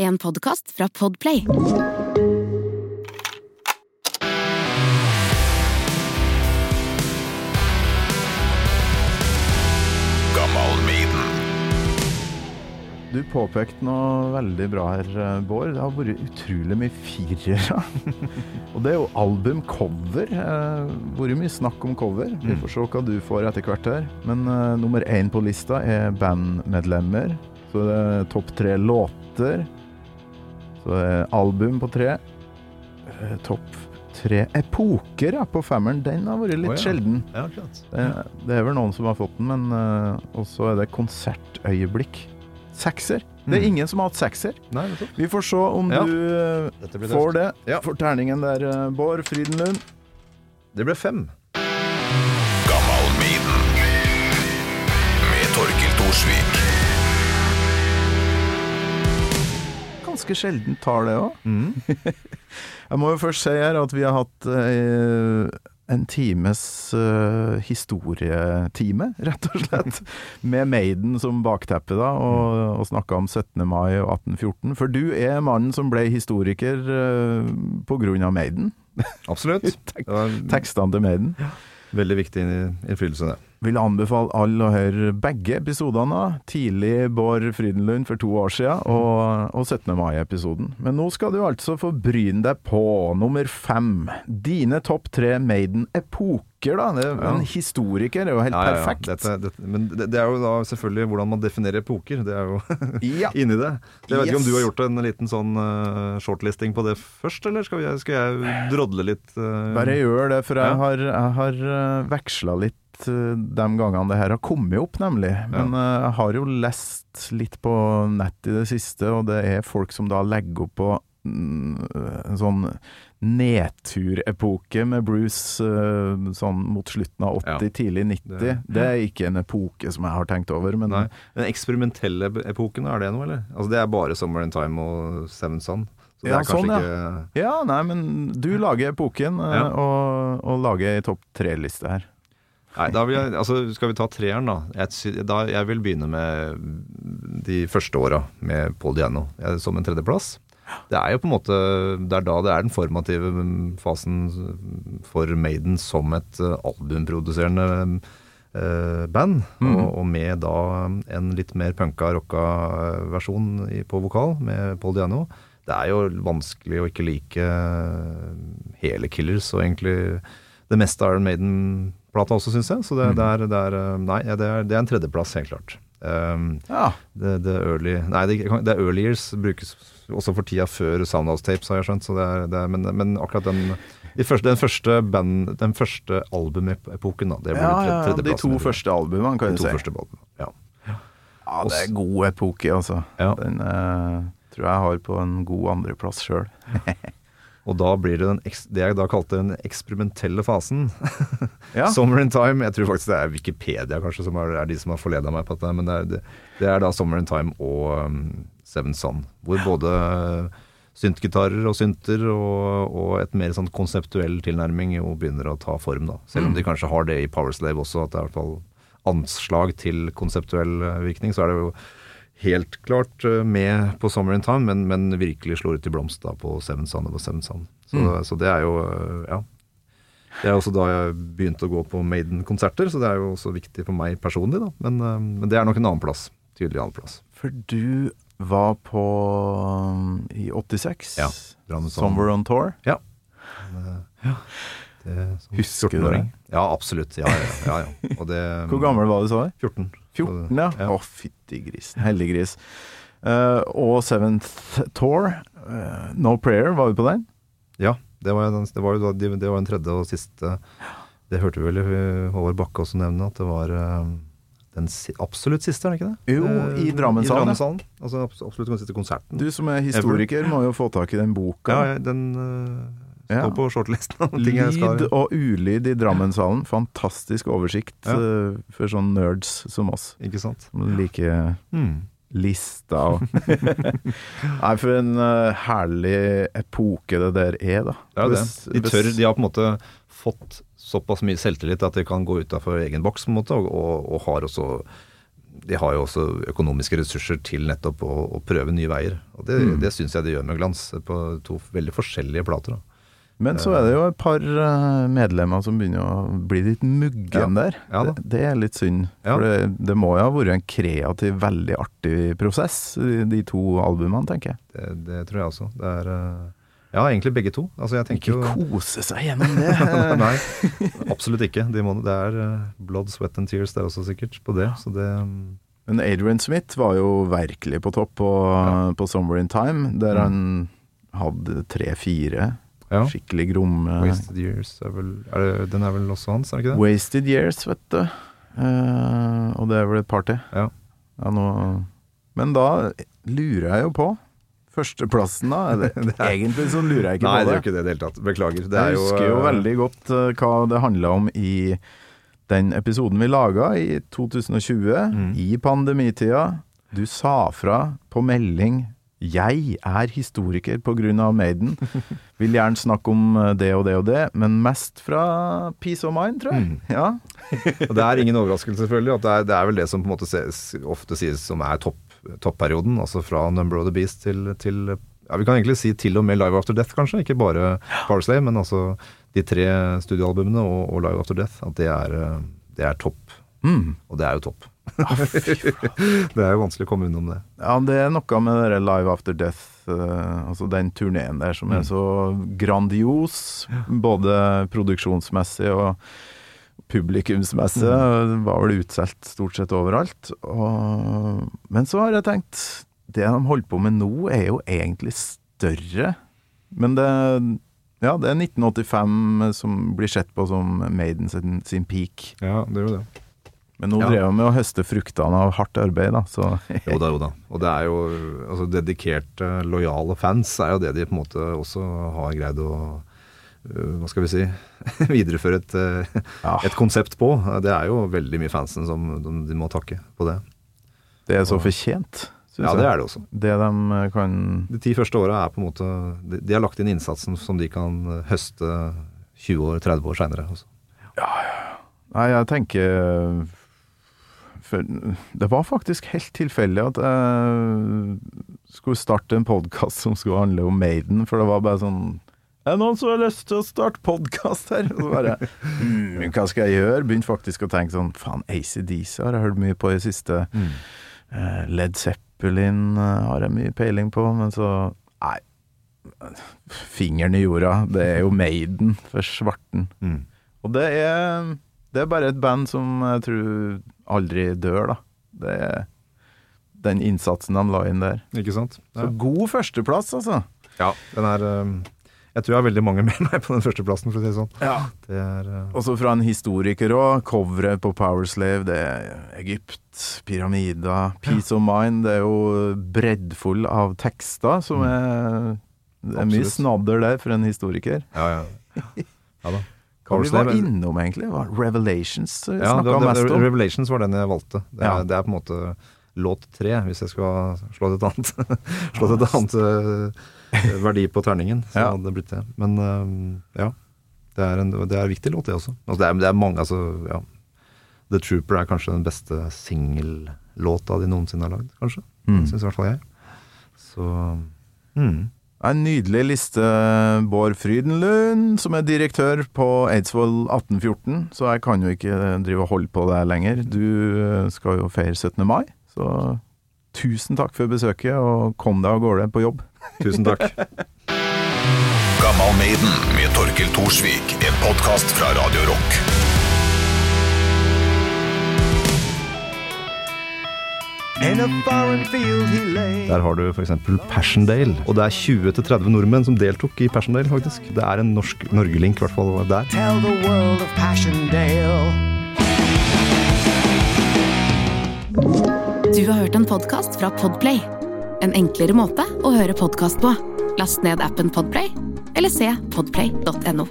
En podkast fra Podplay. Du påpekte noe veldig bra her, eh, Bård. Det har vært utrolig mye firere. og det er jo albumcover. Uh, vært mye snakk om cover. Vi får se hva du får etter hvert her. Men uh, nummer én på lista er bandmedlemmer. Så det er topp tre låter. Så er album på tre. Uh, topp tre epoker ja, på femmeren. Den har vært litt oh, ja. sjelden. Ja. Det, det er vel noen som har fått den, men uh, også er det konsertøyeblikk. Sekser. Det er Mm. ingen som har hatt sekser. Nei. Vi får se om du uh, får det. For terningen der, uh, Bård Frydenlund. Det ble fem. Ganske sjelden tar det òg. Mm. Jeg må jo først si her at vi har hatt eh, en times eh, historietime, rett og slett. Med Maiden som bakteppe, da, og, og snakka om 17. mai og 1814. For du er mannen som ble historiker eh, på grunn av Maiden. Absolutt. Det Tekstene til Maiden. veldig viktig innflytelse, det. Vil anbefale alle å høre begge episodene. Tidlig Bård Frydenlund for to år siden, og, og 17. mai-episoden. Men nå skal du altså få bryne deg på nummer fem. Dine topp tre Maiden-epoker, da. Det, Ja. En historiker er jo helt Ja, ja, perfekt. Dette, dette, men det, det er jo da selvfølgelig hvordan man definerer epoker. Det er jo inni det. Jeg vet ikke om du har gjort en liten sånn uh, shortlisting på det først, eller skal, vi, skal jeg drodle litt? Uh, Bare gjør det, for jeg har, jeg har uh, veksla litt de gangene det her har kommet opp, nemlig. Men ja. jeg har jo lest litt på nett i det siste, og det er folk som da legger opp på mm, en sånn nedturepoke med Bruce uh, sånn mot slutten av 80, Ja. tidlig 90. Det, Det- er ikke en epoke som jeg har tenkt over, men Nei. Den eksperimentelle epoken, er det noe, eller? Altså Det er bare Summer in Time og Seven Sun. Så det Ja, er sånn, ja. ikke ja, nei, men du lager epoken, Ja. og, og lager ei topp tre-liste her. Nei, da vil jeg, altså Skal vi ta treeren, da? Jeg, da? jeg vil begynne med de første åra med Paul Diano som en tredjeplass. Det er jo på en måte Det er da det er den formative fasen for Maiden som et eh, albumproduserende eh, band. Mm. Og, og med da en litt mer punka, rocka versjon i, på vokal med Paul Diano. Det er jo vanskelig å ikke like eh, hele Killers og egentlig det meste Iron Iron Maiden-plata også, syns jeg. Så det, det, er, det, er, eh, nei, det, er, det er en tredjeplass, helt klart. Um, Ja. det, det, early, nei, det, det early years brukes også for tida før Soundhouse Tapes, har jeg skjønt. Så det er, det er, men, men akkurat den, de første, den første band, den første albumepoken, da. Det blir Ja, tredje, ja, de to første albumene, kan du si. albumene, ja. Ja, det er god epoke, altså. Ja. Den uh, tror jeg har på en god andreplass sjøl. Og da blir det den, det jeg da kalte den eksperimentelle fasen. Ja. Summer in Time. Jeg tror faktisk det er Wikipedia kanskje som er, er de som har forleda meg på dette. Men det er, det, det er da Summer in Time og um, Seven Sun. Hvor både syntgitarer og synter og, og et mer sånn konseptuell tilnærming jo begynner å ta form. da. Selv om de kanskje har det i Powerslave også, at det er i hvert fall anslag til konseptuell eh, virkning, så er det jo helt klart eh, med på Summer in Time, men, men virkelig slår ut i blomst da på Seven Sand og Seven Sand. Så, så det er jo, eh, ja. Det er også da jeg begynte å gå på Maiden-konserter, så det er jo også viktig for meg personlig, da. Men, eh, men det er nok en annen plass. Tydelig annen plass. For du var på i 86. Ja, Summer Somewhere on Tour. Ja. Det, som Husker du 14-åring. Ja, absolutt. Ja, ja, ja, ja. Og det, Hvor gammel var du så? 14. 14, ja. Å, fytti grisen. Heldig gris. Eh, og Seventh Tour. uh, no Prayer, var vi på den? Ja, det var, den- det var det var den tredje og siste Det hørte vi vel i Håvard Bakke også nevne, at det var eh, den si, absolutt siste, er det ikke det? Jo, i Drammenshallen, ja. I Drammensalen Altså absolutt den siste konserten. Du som er historiker, må jo få tak i den boka. ja, ja, den Ja. står på shortlisten. ting jeg skal- Lyd og ulyd i Drammenshallen. Fantastisk oversikt Ja. uh, for sånne nerds som oss. Ikke sant? Like Mm. lista og Nei, for en uh, herlig epoke det der er, da. Er det. De tør, de har på en måte fått såpass mye selvtillit at de kan gå utafor egen boks på en måte, og, og, og har også de har jo også økonomiske ressurser til nettopp å, å prøve nye veier. Og det, mm. det syns jeg de gjør med glans, på to veldig forskjellige plater. da. Men så er det jo et par eh, medlemmer som begynner å bli litt muggen ja. der. Ja, det, det, er litt synd. Ja. For det, det, må jo ha vært en kreativ, veldig artig prosess, de to albumene, tenker jeg. Det, det tror jeg også. Det er eh, Ja, egentlig begge to. Altså, ikke jo, kose seg gjennom det. Nei, absolutt ikke. De må, det er eh, blood, sweat and tears det er også sikkert på det. Så det mm. Men Adrian Smith var jo virkelig på topp på, på Summer in Time, der mm. han hadde tre-fire ja. Skikkelig gromme Wasted Years er vel er det, Den er vel også hans, er det ikke det? Wasted Years, vet du. Uh, og det er vel et party. Ja. ja nå, men da lurer jeg jo på Førsteplassen, da? Det, det er, egentlig så lurer jeg ikke nei, på det. Nei, det er jo ikke det i det hele tatt. Beklager. Det jeg husker jo, jo uh, veldig godt uh, hva det handla om i den episoden vi laga i 2020, mm. i pandemitida. Du sa fra på melding 'Jeg er historiker av Maiden'. Vil gjerne snakke om eh, det og det og det, men mest fra peace of mind, tror jeg. Mm. Ja. og det er ingen overraskelse, selvfølgelig. at det er, det er, vel det som på en måte ses, ofte sies som er topp, topperioden. Altså fra Number of the Beast til, til ja, Vi kan egentlig si til og med Live After Death, kanskje. Ikke bare Parsley, men altså de tre studioalbumene og, og Live After Death. At det er, eh, det er topp. Mm. Og det er jo topp. det er jo vanskelig å komme unnom det. Ja, det er noe med det Live After Death, uh, altså den turneen der, som mm. er så grandios. Både produksjonsmessig og publikumsmessig. Mm. Var vel utsolgt stort sett overalt. Og, men så har jeg tenkt Det de holder på med nå, er jo egentlig større. Men det ja, det er 1985 som blir sett på som Maiden sin, sin peak. Ja, det er jo det. Men nå ja. drev vi med å høste fruktene av hardt arbeid, da. Så. jo da, jo da. Og det er jo altså, dedikerte, lojale fans er jo det de på en måte også har greid å uh, hva skal vi si videreføre et, uh, ja. et, konsept på. Det er jo veldig mye fansen som de, må takke på det. Det er så fortjent. Ja, det er det også. Det de uh, kan De ti første åra er på en måte de, de, har lagt inn innsatsen som de kan høste 20 år, 30 år seinere. Ja, ja. Nei, jeg tenker for det var faktisk helt tilfeldig at jeg skulle starte en podkast som skulle handle om Maiden, for det var bare sånn er det noen som har lyst til å starte podkast her? Og så bare mm, Hva skal jeg gjøre? Begynte faktisk å tenke sånn Faen, ACDC har jeg hørt mye på i det siste. Mm. Uh, Led Zeppelin uh, har jeg mye peiling på, men så Nei. Fingeren i jorda. Det er jo Maiden for svarten. Mm. Og det er Det er bare et band som jeg tror aldri dør, da. Det er den innsatsen de la inn der. Ikke sant? Ja. Så god førsteplass, altså. Ja, den er um, Jeg tror jeg har veldig mange med meg på den førsteplassen, for å si det sånn. Ja. Det er uh... Også fra en historiker òg. Coveret på Powerslave, det er Egypt, pyramida, Peace of Mind. Det er jo breddfull av tekster som mm. er Det er mye snadder der for en historiker. Ja, ja. ja da. Hva vi var innom, egentlig? Var Revelations eh, ja, det, det, mest om? Revelations var den jeg valgte. Det, ja. det er på en måte låt tre, hvis jeg skulle slått et annet, slått et annet uh, verdi på terningen. Så ja. hadde det blitt det. Men uh, ja. Det er, en, det er en viktig låt, det også. Altså, det, er, det, er, mange, altså, ja. The Trooper er kanskje den beste singellåta de noensinne har lagd, kanskje. Mm. Syns i hvert fall jeg. Så mm. En nydelig liste, Bård Frydenlund, som er direktør på Eidsvoll 1814. Så jeg kan jo ikke drive og holde på deg lenger. Du eh, skal jo feire 17. mai, så tusen takk for besøket, og kom deg av gårde på jobb. Tusen takk. Gammal Maiden med Torkil Thorsvik, en podkast fra Radio Rock. Der har du f.eks. Passchendaele. Og det er 20-30 nordmenn som deltok i Passchendaele, faktisk. Det er en norsk Norgelink, i hvert fall der. Tell the world of Du har hørt en podkast fra Podplay. En enklere måte å høre podkast på. Last ned appen Podplay, eller se podplay.no.